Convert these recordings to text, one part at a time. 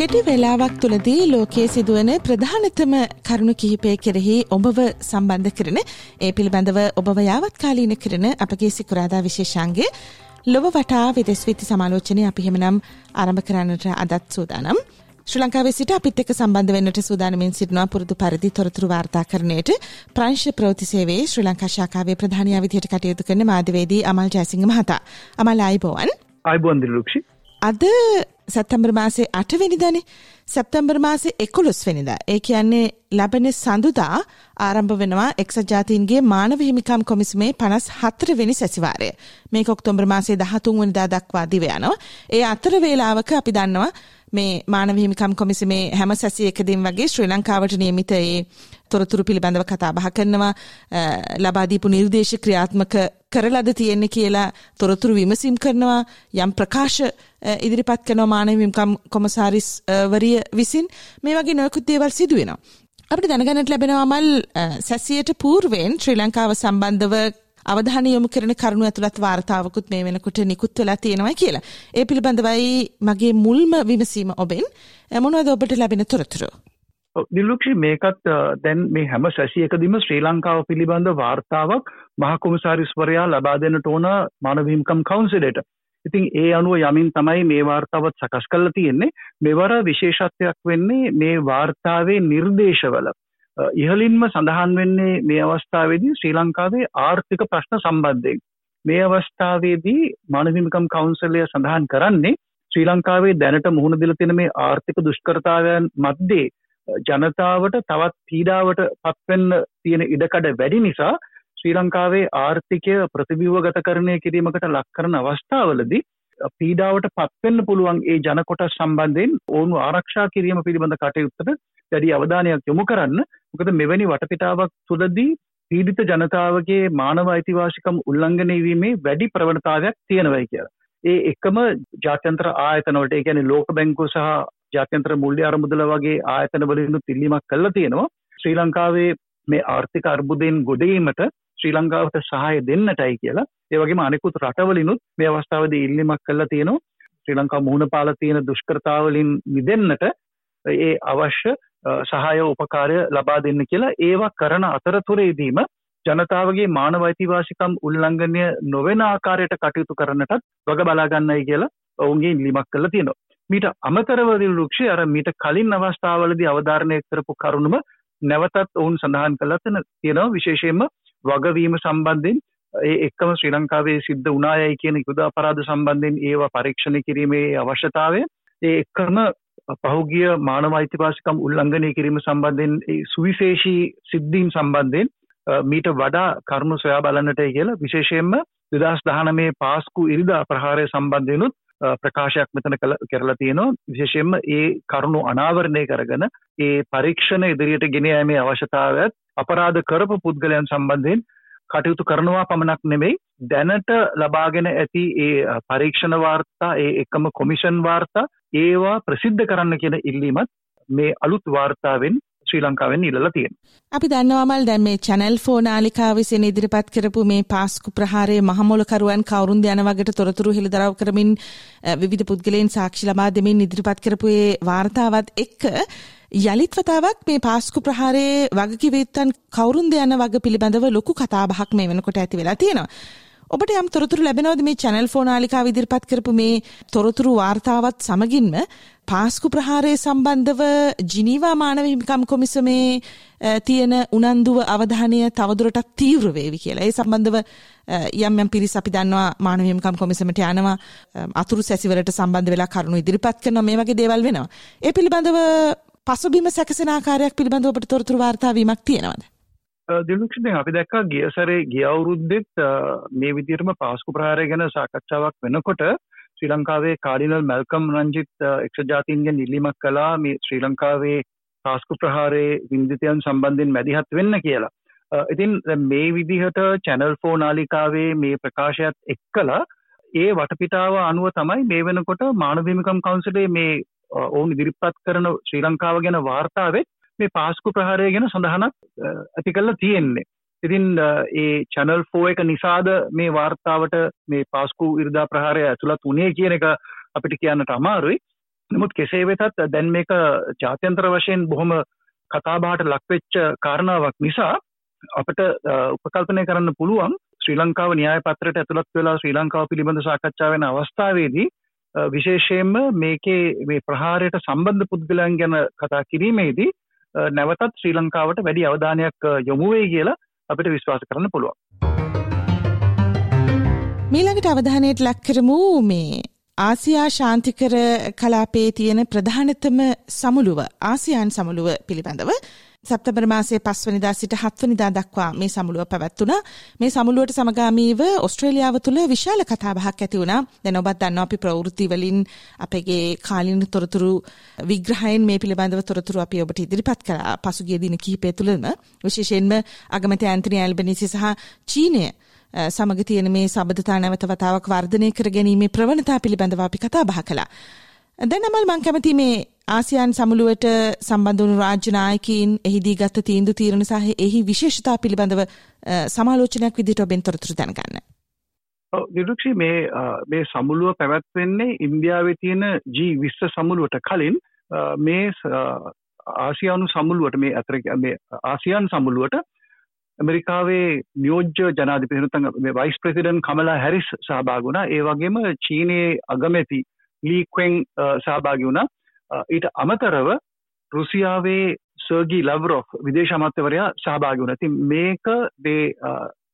කෙටි වෙලාවක් තුළදී ලෝකයේ සිදුවන ප්‍රධානතම කරුණු කිහිපය කෙරෙහි ඔබව සම්බන්ධ කරන ඒ පිළිබඳව ඔබව යාවත්කාලීන කරන අපගේ සිකුරාදා විශේෂන්ගේ ලොව වටා විදෙස් විති සමාලෝචනය අපි හෙමනම් ආරම්භ කරන්නට අදත් සූදානම්. ශ්‍රී ලංකාවේ සිට අපිත් එක්ක සම්බන්ධ වෙන්නට සූදානමින් සිටිනවා පුරුදු පරිදි තොරතුරු වාර්තා කරන්නට ප්‍රංශ ප්‍රවෘත්ති සේවයේ ශ්‍රී ලංකා ශාඛාවේ ප්‍රධානියා විදිහට කටයුතු කරන මාධ්‍යවේදී අමල් ජයසිංහ මහතා. අමල් ආයිබෝවන්. ආයිබෝවන් දිලුක්ෂි. අද සැත්තම්බර් මාසේ අටවෙනිදනේ සැප්තම්බර් මාසේ එකොළොස් වෙනිදා. ඒ කියන්නේ ලබන සඳුදා ආරම්භ වෙනවා එක්සත් ජාතීන්ගේ මානව හිමිකම් කොමිසමේ පනස් හතරවෙනි සැසිවාරය. මේ ඔක්තොම්බර් මාසේ දහතුන් වනිදා දක්වා දිව යනවා. ඒ අතර වේලාවක අපි දන්නවා මේ මානව හිමිකම් කොමිසමේ හැම සැසියකදින් වගේ ශ්‍රී ලංකාවට නියමිත ඒ තොරතුරු පිළිබඳව කතා බහ කරනවා. ලබා දීපු නිර්දේශ ක්‍රියාත්මක කරලද තියෙන්නේ කියලා තොරතුරු විමසීම් කරනවා. යම් ප්‍රකාශ ඉදිරිපත් කරනවා මානව හිමිකම් කොමසාරිස් වරිය විසින් මේ වගේ නොයකුත් දේවල් සිදු වෙනවා. අපිට දැනගන්නට ලැබෙනවා මල් සැසියට పూర్වෙන් ශ්‍රී ලංකාව සම්බන්ධව අවධානය යොමු කරන කරුණු ඇතුළත් වාර්තාවකුත් මේ වෙනකොට නිකුත් වෙලා තියෙනවා කියලා. ඒ පිළිබඳවයි මගේ මුල්ම විමසීම ඔබෙන් මොනවද ඔබට ලැබෙන තොරතුරු? දිල්ලුක්ෂි මේකත් දැන් මේ හැම සැසියකදීම ශ්‍රී ලංකාව පිළිබඳ වාර්තාවක් මහා කොමසාරිස්වරයා ලබා දෙන්නට ඕන මානවහිම්කම් කවුන්සිලට. ඉතින් ඒ අනුව යමින් තමයි මේ වාර්තාවත් සකස් කරලා තියෙන්නේ. මෙවර විශේෂත්වයක් වෙන්නේ මේ වාර්තාවේ නිර්දේශවල ඉහලින්ම සඳහන් වෙන්නේ මේ අවස්ථාවේදී ශ්‍රී ලංකාවේ ආර්ථික ප්‍රශ්න සම්බන්ධයෙන්. මේ අවස්ථාවේදී මානවහිමිකම් කවුන්සිලය සඳහන් කරන්නේ ශ්‍රී ලංකාවේ දැනට මුහුණ දිල තියෙන මේ ආර්ථික දුෂ්කරතාවයන් මැද්දේ ජනතාවට තවත් පීඩාවට පත්වෙන්න තියෙන ඉඩකඩ වැඩි නිසා ශ්‍රී ලංකාවේ ආර්ථිකය ප්‍රතිබිවගත කරණය කිරීමකට ලක් කරන අවස්ථාවලදී පීඩාවට පත්වෙන්න පුළුවන් ඒ ජනකොට සම්බන්ධයෙන් ඔවුන් ආරක්ෂා කිරීම පිළිබඳ කටයුත්තට දැඩි අවධානයක් යොමු කරන්න මොකද මෙවැනි වටපිටාවක් තුළදී පීඩිත ජනතාවගේ මානව අයිතිවාසිකම් උල්ලංඝනය වීමේ වැඩි ප්‍රවණතාවයක් තියෙනවයි කියලා. ඒ එකම ජාත්‍යන්තර ආයතනවලට ඒ කියන්නේ ලෝක බැංකුව සහ ජාත්‍යන්තර මුල්්‍ය අරමුදල වගේ ආයතන වලින්ු තිල්ලිමක් කල්ල තියෙනවා ශ්‍රී ලංකාවේ මේ ආර්ථික අර්බුදයෙන් ගොඩීමට ශ්‍රී ලංකාවට සහය දෙන්නටයි කියලා. ඒවගේ අනෙකුත් රටවලිනුත් මේ අවස්ථාවද ඉල්ලිමක් කල්ල තියෙනවා. ශ්‍රී ලංකා මුහුණ පාල තියෙන දුෂ්කරතාවලින් මිදන්නට ඒ අවශ්‍ය සහය උපකාරය ලබා දෙන්න කියලා ඒවා කරන අතරතුරේදීම ජනතාවගේ මානවයිතිවාසිකම් උල්ලංඝනය නොවෙන ආකාරයට කටයුතු කරන්නටත් වග බලාගන්නයි කියලා ඔවුන්ගේ ඉල්ලිමක් කළ තියෙනවා. මීට අමතරවදිල් රුක්ෂි අර මීට කලින් අවස්ථාවලදී අවධාරණය කරපු කරුණුම නැවතත් ඔවුන් සඳහන් කළතන තියෙනවා. විශේෂයෙන්ම වගවීම සම්බන්ධයෙන් ඒ එක්කම ශ්‍රී ලංකාවේ සිද්ධ උනායයි කියන යුද අපරාධ සම්බන්ධයෙන් ඒවා පරීක්ෂණ කිරීමේ අවශ්‍යතාවය. ඒ එක්කම පහුගිය මානව අයිතිවාසිකම් උල්ලංඝනය කිරීම සම්බන්ධයෙන් සුවිශේෂී සිද්ධීන් සම්බන්ධයෙන් මීට වඩා කරුණු සොයා බලන්නට කියලා විශේෂයෙන්ම දෙදස් දහනමේ පාස්කු ඉරිදා ප්‍රහාරය සම්බන්ධයනුත් ප්‍රකාශයක් මෙතන කළ කරලා තියෙනවා. විශේෂයෙන්ම ඒ කරුණු අනාවරණය කරගෙන ඒ පරීක්ෂණ ඉදිරියට ගෙන යෑමේ අවශ්‍යතාවයත් අපරාධ කරපු පුද්ගලයන් සම්බන්ධයෙන් කටයුතු කරනවා පමණක් නෙමෙයි දැනට ලබාගෙන ඇති ඒ පරීක්ෂණ වාර්තා ඒ එකම කොමිෂන් වාර්තා ඒවා ප්‍රසිද්ධ කරන්න කියන ඉල්ලීමත් මේ අලුත් වාර්තාවෙන් ශ්‍රී ලංකාවෙන් ඉල්ලලා තියෙන. අපි දන්නවාමල් දැන් මේ චැනල් ෆෝ නාලිකාව විසින් ඉදිරිපත් කරපු මේ පාස්කු ප්‍රහාරයේ මහමොලකරුවන් කවුරුන්ද යන වගේට තොරතුරු හෙළිදරව් කරමින් විවිධ පුද්ගලයන් සාක්ෂි ලබා දෙමින් ඉදිරිපත් කරපු ඒ වාර්තාවත් එක්ක යළිත් වතාවක් මේ පාස්කු ප්‍රහාරයේ වගකිවයුත්තන් කවුරුන්ද යන වග පිළිබඳව ලොකු කතාබහක් මේ වෙනකොට ඇති වෙලා තියෙනවා. ඔබට යම් තොරතුරු ලැබෙනවද මේ චැනල් ෆෝනාලිකා විදිරිපත් කරපු මේ තොරතුරු වාර්තාවත් සමගින්ම පාස්කු ප්‍රහාරය සම්බන්ධව ජිනීවා මානව හිමිකම් කොමිසමේ තියෙන උනන්දුව අවධානය තවදුරටත් තීව්‍ර වේවි කියලා. ඒ සම්බන්ධව යම් යම් පිරිස් අපි දන්නවා මානව හිමිකම් කොමිසමට යනවා අතුරු සැසිවලට සම්බන්ධ වෙලා කරුණු ඉදිරිපත් කරනවා මේ වගේ දේවල් වෙනවා. ඒ පිළිබඳව පසුබිම සැකසෙන ආකාරයක් පිළිබඳව ඔබට තොරතුරු වාර්තා වීමක් තියෙනවද? දිලුක්ෂ අපි දැක්කා ගිය සැරේ ගිය අවුරුද්දෙත් මේ විදිහටම පාස්කු ප්‍රහාරය ගැන සාකච්ඡාවක් වෙනකොට ශ්‍රී ලංකාවේ කාඩිනල් මැල්කම් රංජිත් එක්ෂ ජාතීන්ගෙන් ඉල්ලීමක් කළා මේ ශ්‍රී ලංකාවේ පාස්කු ප්‍රහාරයේ වින්දිතයන් සම්බන්ධයෙන් මැදිහත් වෙන්න කියලා. ඉතින් මේ විදිහට චැනල් ෆෝ නාලිකාවේ මේ ප්‍රකාශයත් එක්කලා ඒ වටපිටාව අනුව තමයි මේ වෙනකොට මානවහිමිකම් කවන්සිලේ මේ ඔවුන් ඉදිරිපත් කරන ශ්‍රී ලංකාව ගැන වාර්තාවෙත් මේ පාස්කු ප්‍රහාරය ගැන සඳහනක් ඇති කල්ලා තියෙන්නේ. ඉතින් ඒ චැනල් ෆෝ එක නිසාද මේ වාර්තාවට මේ පාස්කු ඉරිදා ප්‍රහාරය ඇතුළත් උනේ කියන එක අපිට කියන්නට අමාරුයි. නමුත් කෙසේ වෙතත් දැන් මේක ජාත්‍යන්තර වශයෙන් බොහොම කතාබාට ලක්වෙච්ච කාරණාවක් නිසා අපට උපකල්පනය කරන්න පුළුවන් ශ්‍රී ලංකාව න්‍යාය පත්‍රයට ඇතුළත් වෙලා ශ්‍රී ලංකාව පිළිබඳ සාකච්ඡා වෙන අවස්ථාවේදී විශේෂයෙන්ම මේකේ මේ ප්‍රහාරයට සම්බන්ධ පුද්ගලයන් ගැන කතා කිරීමේදී නැවතත් ශ්‍රී ලංකාවට වැඩි අවධානයක් යොමුවේ කියලා අපිට විශ්වාස කරන්න පුළුවන්. මීළඟට අවධානයට ලක්කරමු මේ ආසියා ශාන්තිකර කලාපේ තියෙන ප්‍රධානතම සමුළුව ආසියාන් සමුළුව පිළිබඳව සැප්තැම්බර් මාසයේ පස්වනිදා සිට හත්වනිදා දක්වා මේ සමුළුව පැවැත්වුණා. මේ සමුළුවට සමගාමීව ඔස්ට්‍රේලියාව තුළ විශාල කතාබහක් ඇති වුණා. දැන් ඔබත් දන්නවා අපි ප්‍රවෘත්ති වලින් අපගේ කාලීන තොරතුරු විග්‍රහයෙන් මේ පිළිබඳව තොරතුරු අපි ඔබට ඉදිරිපත් කළා. පසුගිය දින කිහිපය තුළම විශේෂයෙන්ම අගමැති ඇන්තනි ඇල්බනීසි සහ චීනය සමග තියෙන මේ සබඳතා නැවත වතාවක් වර්ධනය කර ගැනීමේ ප්‍රවණතා පිළිබඳව අපි කතා බහ කළා. දැන් අමල් මං කැමති මේ ආසියාන් සමුළුවට සම්බන්ධ වුණු රාජ්‍ය නායකයින් එහිදී ගත්ත තීන්දුව තීරණ සහ එහි විශේෂතා පිළිබඳව සමාලෝචනයක් විදිහට ඔබෙන් තොරතුරු දැනගන්න. දිරුක්ෂි මේ මේ සමුළුව පැවැත්වෙන්නේ ඉන්දියාවේ තියෙන G20 සමුළුවට කලින් මේ ආසියානු සමුළුවට මේ අතර මේ ආසියාන් සමුළුවට ඇමරිකාවේ නියෝජ්‍ය ජනාධිපතිතුමන් මේ වයිස් ප්‍රෙසිඩන්ට් කමලා හැරිස් සහභාගී වුණා. ඒ වගේම චීනයේ අගමැති ලීක්වෙන් සහභාගි වුණ ඊට අමතරව රුසියාවේ සර්ගී ලවරෝ් විදේශ අමත්‍යවරයා සහභාගි වුණ. ති මේක දේ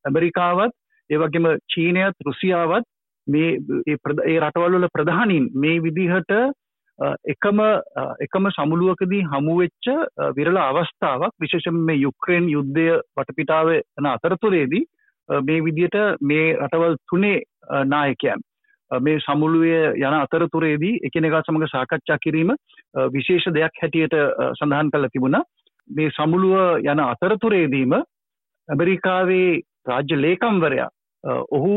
ඇමරිකාවත් ඒවගේම චීනයත් රුසියාවත් මේ ඒ රටවල්වල ප්‍රධානින් මේ විදිහට එකම එකම සමුළුවකදී හමුවෙච්ච විරල අවස්ථාවක්. විශේෂම මේ යුක්්‍රේන් යුද්ධය වටපිටාව යන අතරතුරේදී මේ විදියට මේ රටවල් තුනේ නායකයන් මේ සමුළුවේ යන අතරතුරේදී එකනෙකා සමඟ සාකච්ඡා කිරීම විශේෂ දෙයක් හැටියට සඳහන් කළ තිබුණ. මේ සමුළුව යන අතරතුරේදීම ඇමරිකාවේ රාජ්‍ය ලේකම්වරයා ඔහු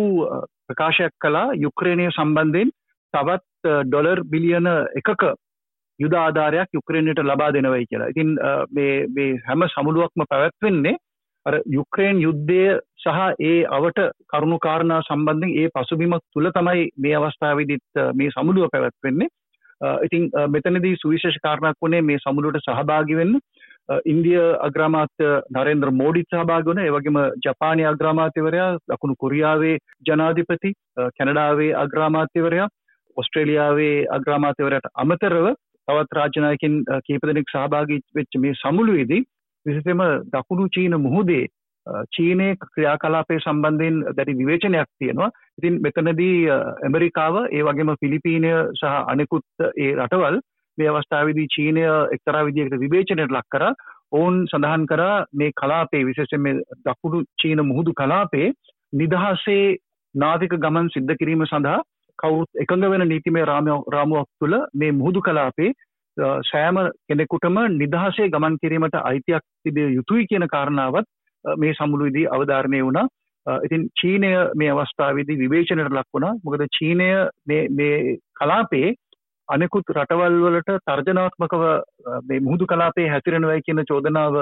ප්‍රකාශයක් කලා යුක්‍රේණය සම්බන්ධයෙන් තවත් ඩොලර් බිලියන එකක යුද ආධාරයක් යුක්‍රේණයට ලබා දෙනවයි කියලා. ඉතින් මේ හැම සමුළුවක්ම පැවැත්වෙන්නේ අර යුක්‍රේන් යුද්ධය සහ ඒ අවට කරුණු කාරණා සම්බන්ධයෙන් ඒ පසුබිමක් තුළ තමයි මේ අවස්ථාවවිදිත් මේ සමුළුව පැවැත්වෙන්නේ. ඉතින් මෙතනදී සුවිශේෂ කාරණක් වුණේ මේ සමුළුවට සහභාගි වෙන්න. ඉන්දිය අග්‍රාමාත්‍ය නරේන්ද්‍ර මෝඩි සහභාගන ඒවගේම ජපානය අග්‍රාමාත්‍යවරයා දකුණු කොරියාවේ ජනාධිපති කැනඩාවේ අග්‍රාමාත්‍යවරයා ඔස්ට්‍රේලියාවේ අග්‍රාමාත්‍යවරයට අමතරව තවත් රාජනායකින් කීපදනෙක් සහභාගී වෙච්ච මේ සමුළුවේදී විසිසෙම දකුණු චීන මුහුදේ චීනය ක්‍රියාකලාපය සම්බන්ධයෙන් දැඩි විවේචනයක් තියෙනවා. ඉතින් මෙතනදී ඇමරිකාව ඒ වගේම ෆිලිපීනය සහ අනෙකුත් ඒ රටවල් මේ අවස්ථාවදී චීනය එක්තරා විදිහකට විවේචනයට ලක් කර. ඔවුන් සඳහන් කර මේ කලාපේ විශේෂෙන් මේ දකුණු චීන මුහුදු කලාපේ නිදහසේ නාතික ගමන් සිද්ධ කිරීම සඳහා කවුත් එකඟ වෙන නීතිමය රාමුවක් තුළ මේ මුහුදු කලාපේ සෑම කෙනෙකුටම නිදහසේ ගමන් කිරීමට අයිතියක් තිබිය යුතුයි කියන කාරණාවත් මේ සමුළුවිදී අවධාරණය වුණා. ඉතින් චීනය මේ අවස්ථාවේදී විවේචනයට ලක් වුණා. මොකද චීනය මේ කලාපේ අනෙකුත් රටවල් වලට තර්ජනාත්මකව මේ මුහුදු කලාපේ හැතිරෙනවයි කියන චෝදනාව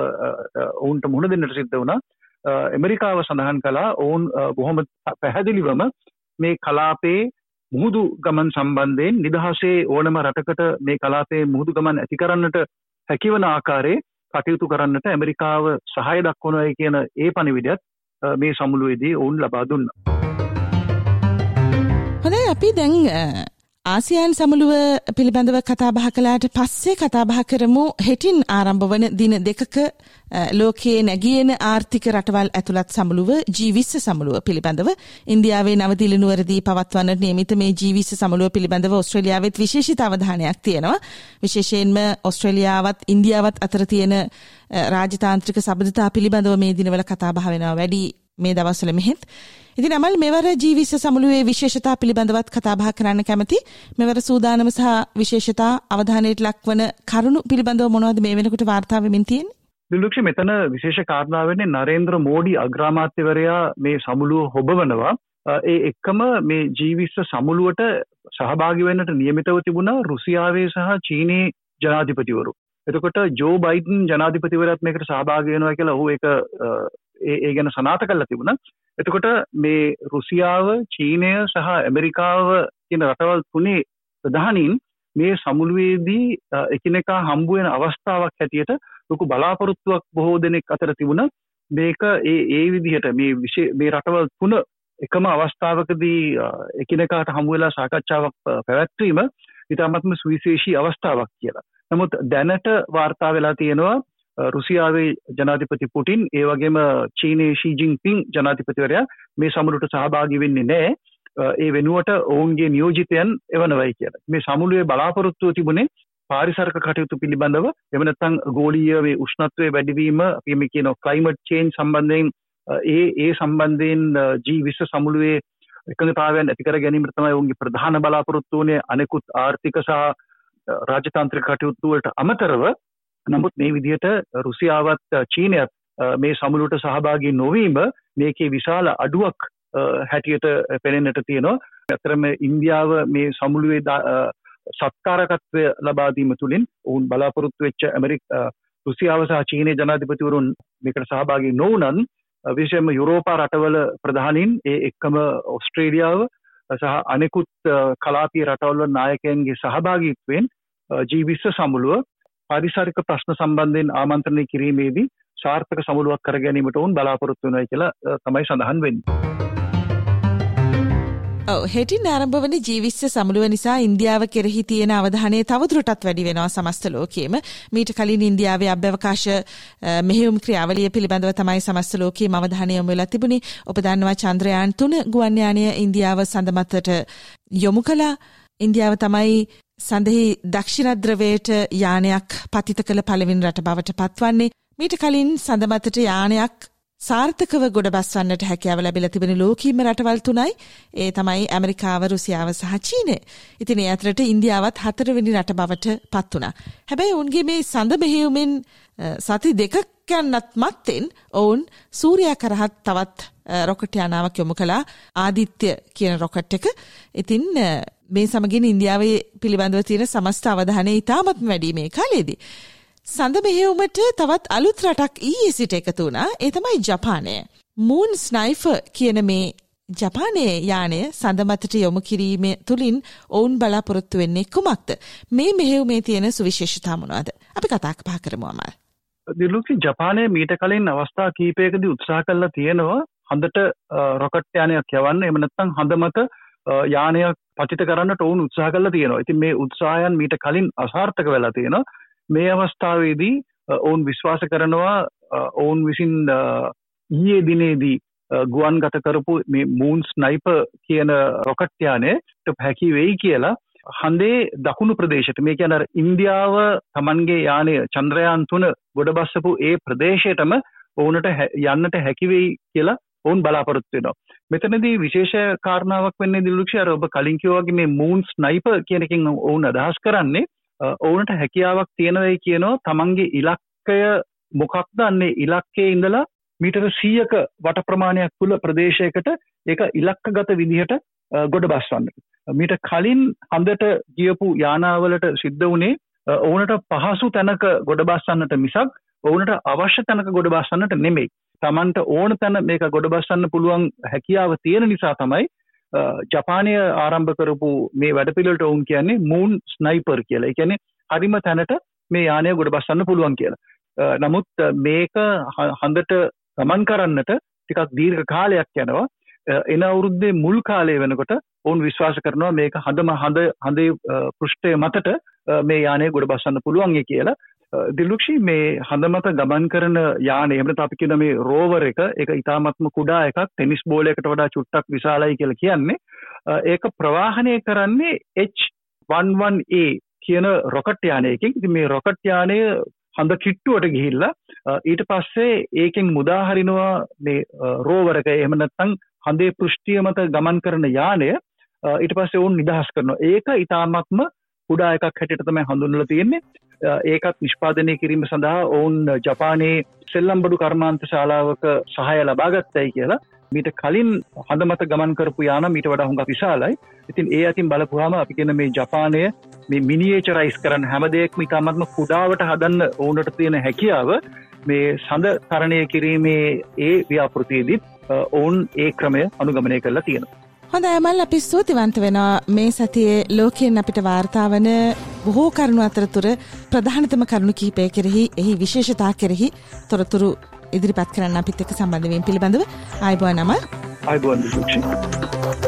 ඔවුන්ට මුණ දෙන්නට සිද්ධ වුණා. ඇමරිකාව සඳහන් කලා ඔවුන් බොහොම පැහැදිලිවම මේ කලාපේ මුහුදු ගමන් සම්බන්ධයෙන් නිදහසේ ඕනම රටකට මේ කලාපේ මුහුදු ගමන් ඇති කරන්නට හැකිවන ආකාරයේ කටයුතු කරන්නට ඇමරිකාව සහය දක්වනොය කියන ඒ පණිවිඩත් මේ සමුළුවේදී ඔවුන් ලබා දුන්න. හොඳයි අපි දැන් ආසියන් සමුළුව පිළිබඳව කතාබහ කලාට පස්සේ කතාබහ කරමු. හෙටින් ආරම්භ වන දින දෙකක ලෝකයේ නැගියන ආර්ථික රටවල් ඇතුළත් සමුළුව ජීවිස්ස සමුළුව පිළිබඳව ඉන්දියාවේ නවදිලිනුවරදී පවත්වන්නට නියමිත මේ ජීවිස්ස සමුළුව පිළිබඳව ඔස්ට්‍රේලියාවත් විශේෂිත අවධානයක් තියෙනවා. විශේෂයෙන්ම ඔස්ට්‍රේලියාවත් ඉන්දියාවත් අතර තියෙන රාජතාන්ත්‍රික සබඳතා පිළිබඳව මේ දිනවල කතාබහ වෙනවා වැඩි මේ දවස්වල මෙහෙත්. ඉතින් අමල් මෙවර ජීවිස සමුළුවේ විශේෂතා පිළිබඳවත් කතාබහ කරන්න කැමති. මෙවර සූදානම සහ විශේෂතා අවධානයට ලක්වන කරුණු පිළිබඳව මොනවද මේ වෙනකොට වාර්තා වෙමින් තියෙන්නේ? දිල්ලුක්ෂ මෙතන විශේෂ කාරණාවන්නේ නරේන්ද්‍ර මෝඩි අග්‍රාමාත්‍යවරයා මේ සමුළුව හොබවනවා. ඒ එක්කම මේ ජීවිස්ස සමුළුවට සහභාගි වෙන්නට නියමිතව තිබුණා රුසියාවේ සහ චීනයේ ජනාධිපතිවරු. එතකොට ජෝ බයිඩන් ජනාධිපතිවරත් මේකට සහභාගි වෙනවා කියලා ඔහු ඒක ඒ ගැන සනාත කරලා තිබුණා. එතකොට මේ රුසියාව චීනය සහ ඇමරිකාව කියන රටවල් තුනේ ප්‍රධානීන් මේ සමුළුවේදී එකිනෙකා හම්බුවෙන අවස්ථාවක් හැටියට ලොකු බලාපොරොත්තුවක් බොහෝ දෙනෙක් අතර තිබුණ මේක ඒ ඒ විදිහට මේ විශේ මේ රටවල් තුන එකම අවස්ථාවකදී එකිනෙකාට හමුවෙලා සාකච්ඡාවක් පැවැත්වීම ඉතාමත්ම සුවිශේෂී අවස්ථාවක් කියලා. නමුත් දැනට වාර්තා වෙලා තියෙනවා රුසියාවේ ජනාධිපති පුටින් ඒ වගේම චීනයේ ශීජිං පින් ජනාධිපතිවරයා මේ සමුළුට සහභාගි වෙන්නේ නෑ ඒ වෙනුවට ඔවුන්ගේ නියෝජිතයන් එවනවයි කියලා. මේ සමුළුවේ බලාපොරොත්තුව තිබුණේ පාරිසරක කටයුතු පිළිබඳව එමනත්තං ගෝලීය මේ උෂ්ණත්වය වැඩිවීම පිම කියන ක්ලයිමට් චේන් සම්බන්ධයෙන් ඒ ඒ සම්බන්ධයෙන් ජී විශ්ව සමුළුවේ එකඟතාවයන් ඇතිකර ගැනීමට තමයි ඔවුන්ගේ ප්‍රධාන බලාපොරොත්තු වනේ අනෙකුත් ආර්ථික සහ රාජතාන්ත්‍රික කටයුත්තුවලට අමතරව නමුත් මේ විදිහට රුසියාවත් චීනයත් මේ සමුළුට සහභාගී නොවීම මේකේ විශාල අඩුවක් හැටියට පෙනෙන්නට තියෙනවා. ඇතරම ඉන්දියාව මේ සමුළුවේ සත්කාරකත්වය ලබාදීම තුළින් ඔවුන් බලාපොරොත්තු වෙච්ච ඇමරික් රුසියාව සහ චීනය ජනාධිපතිවරුන් මේකට සහභාගී නොවනන් විශෂයම යුරෝපා රටවල ප්‍රධානින් ඒ එක්කම ඔස්ට්‍රේලියාව සහ අනෙකුත් කලාපී රටවල්ල නායකයන්ගේ සහභාගීත්වයෙන් ජීවිස්ස සමුළුව පරිසරික ප්‍රශ්න සම්බන්ධයෙන් ආමන්ත්‍රණය කිරීමේදී සාර්ථක සමුළුවක් කර ගැනීමට ඔවුන් බලාපොරොත්තු වනයි කියලා තමයි සඳහන් වෙන්න. හෙටින් ආරම්භ වන ජීවිස්ස සමුළුව නිසා ඉන්දියාව කෙරෙහි තියෙන අවධානය තවදුරටත් වැඩි වෙනවා සමස්ත ලෝකයේම. මීට කලින් ඉන්දියාවේ අභ්‍යවකාශ මෙහෙයුම් ක්‍රියාවලිය පිළිබඳව තමයි සමස්ත ලෝකයේම අවධානය යොමු වෙලා තිබුණේ. ඔබ දන්නවා චන්ද්‍රයාන් 3 ගුවන් යානය ඉන්දියාව සඳ මතට යොමු කළා. ඉන්දියාව තමයි සඳහි දක්ෂිණද්‍රවයට යානයක් පතිත කළ පළවෙනි රට බවට පත්වන්නේ මීට කලින් සඳමතට යානයක් සාර්ථකව ගොඩ බස්වන්නට හැකියාව ලැබිලා තිබෙන ලෝකීම රටවල් තුනයි ඒ තමයි ඇමරිකාව රුසියාව සහ චීනය. ඉතින් ඒ අතරට ඉන්දියාවත් හතරවෙනි රට බවට පත් වුණා. හැබැයි ඔවුන්ගේ මේ සඳ මෙහෙයුමෙන් සති දෙකක් යන්නත් මත්තෙන් ඔවුන් සූර්යා කරහත් තවත් රොකට් යානාවක් යොමු කළා ආදිත්‍ය කියන රොකට් එක. ඉතින් මේ සමගින් ඉන්දියාවේ පිළිබඳව තියෙන සමස්ත අවධානය ඉතාමත්ම වැඩි මේ කාලේදී. සඳ මෙහෙයුමට තවත් අලුත් රටක් ඊයේ සිට එකතු වුණා. ඒ තමයි ජපානය. මූන් ස්නයිෆර් කියන මේ ජපානයේ යානය සඳ මතට යොමු කිරීම තුළින් ඔවුන් බලාපොරොත්තු වෙන්නේ කුමක්ද? මේ මෙහෙයුමේ තියෙන සුවිශේෂතා මොනවද? අපි කතා පහ කරමු අමල්. දිලුකි ජපානය මීට කලින් අවස්ථා කීපයකදී උත්සාහ කළා තියෙනවා හඳට රොකට් යානයක් යවන්න එහෙම නැත්නම් හඳ මත යානයක් පචිත කරන්නට ඔවුන් උත්සාහ කළා තියෙනවා. ඉතින් මේ උත්සාහයන් මීට කලින් අසාර්ථක වෙලා තියෙනවා. මේ අවස්ථාවේදී ඔවුන් විශ්වාස කරනවා ඔවුන් විසින් ඊයේ දිනේදී ගුවන් ගත කරපු මේ මූන් ස්නයිප කියන රොකට් යානයට හැකි වෙයි කියලා හඳේ දකුණු ප්‍රදේශයට මේ කියන ඉන්දියාව තමන්ගේ යානය චන්ද්‍රයාන් තුන ගොඩබස්සපු ඒ ප්‍රදේශයටම ඔවුනට යන්නට හැකිවෙයි කියලා ඔවුන් බලාපොරොත්තු වෙනවා. මෙතනදී විශේෂ කාරණාවක් වෙන්නේ දිලුක්ෂ අර ඔබ කලින් කිව්වා වගේ මේ මූන් ස්නයිපර් කියන එකෙන් ඔවුන් අදහස් කරන්නේ ඔවුන්ට හැකියාවක් තියෙනවයි කියනවා තමන්ගේ ඉලක්කය මොකක්ද අන්නේ ඉලක්කයේ ඉඳලා මීටර 100ක වට ප්‍රමාණයක් තුල ප්‍රදේශයකට ඒක ඉලක්කගත විදිහට ගොඩ බස්වන්න. මීට කලින් හඳට ගියපු යානාවලට සිද්ධ වුණේ ඔවුනට පහසු තැනක ගොඩ බස්සන්නට මිසක් ඔවුනට අවශ්‍ය තැනක ගොඩ බස්සන්නට නෙමෙයි. තමන්ට ඕන තැන මේක ගොඩබස්සන්න පුළුවන් හැකියාව තියෙන නිසා තමයි ජපානය ආරම්භ කරපු මේ වැඩපිළට ඔවුන් කියන්නේ මූන් ස්නයිපර් කියලා. එකැනෙ හරිම තැනට මේ යානය ගොඩබස්සන්න පුළුවන් කියලා. නමුත් මේක හඳට ගමන් කරන්නට ටිකක් දීර්ඝ කාලයක් යනවා. එන අවුරුද්දේ මුල් කාලය වෙනකොට ඔවුන් විශ්වාස කරනවා මේක හඳම හඳ හඳේ පෘෂ්ඨය මතට මේ යානය ගොඩ බස්සන්න පුළුවන්ගේ කියලා. දිල්ලුක්ෂි මේ හඳමත ගමන් කරන යාන එමට අපි කියන මේ රෝවර එක එක ඉතාමත්ම කුඩා එකක් ටෙනිස් බෝලයකට වඩා චුට්ටක් විශාලයි කියල කියන්නේ. ඒක ප්‍රවාහනය කරන්නේ H11A කියන රොකට් යානයකින්. ඉති මේ රොකට් යානය හඳ කිට්ටුවට ගිහිල්ලා ඊට පස්සේ ඒකෙන් මුදාහරිනවා මේ රෝවරක එහමනත්තං හඳේ පෘෂ්ටිය මත ගමන් කරන යානය ඊට පස්සේ ඔවුන් නිදහස් කරනවා. ඒක ඉතාමත්ම කුඩා එකක් හැටියට තමයි හඳුන්වලා තියෙන්නේ. ඒකත් නිෂ්පාදනය කිරීම සඳහා ඔවුන් ජපානයේ සෙල්ලම්බඩු කර්මාන්ත ශාලාවක සහය ලබාගත්තයි කියලා මීට කලින් හඳමත ගමන් කරපු යාන මීට වඩා හුඟ විශාලයි ඉතින් ඒ අතින් බලපුහම අපි කියන මේ ජපානය මේ මිනිේචරයිස් කරන්න හැමදයෙක්ම ඉතාමත්ම කුඩාවට හදන්න ඕනට තියෙන හැකියාව මේ සඳ තරණය කිරීමේ ඒ ව්‍යාපෘතියේදීත් ඔවුන් ඒ ක්‍රමය අනුගමනය කරලා තියෙනවා. හොඳ ඇමල් අපි ස්තුතිවන්ත වෙනවා. මේ සතියේ ලෝකයෙන් අපිට වාර්තාාවන බොහෝ කරුණු අතරතුර ප්‍රධානතම කරුණු කිහිපය කෙරෙහි එහි විශේෂතා කෙරෙහි තොරතුරු ඉදිරිපත් කරන්න අපිත් එක්ක සම්බන්ධවීම පිළිබඳව අයිබවා නම අයිබුවන්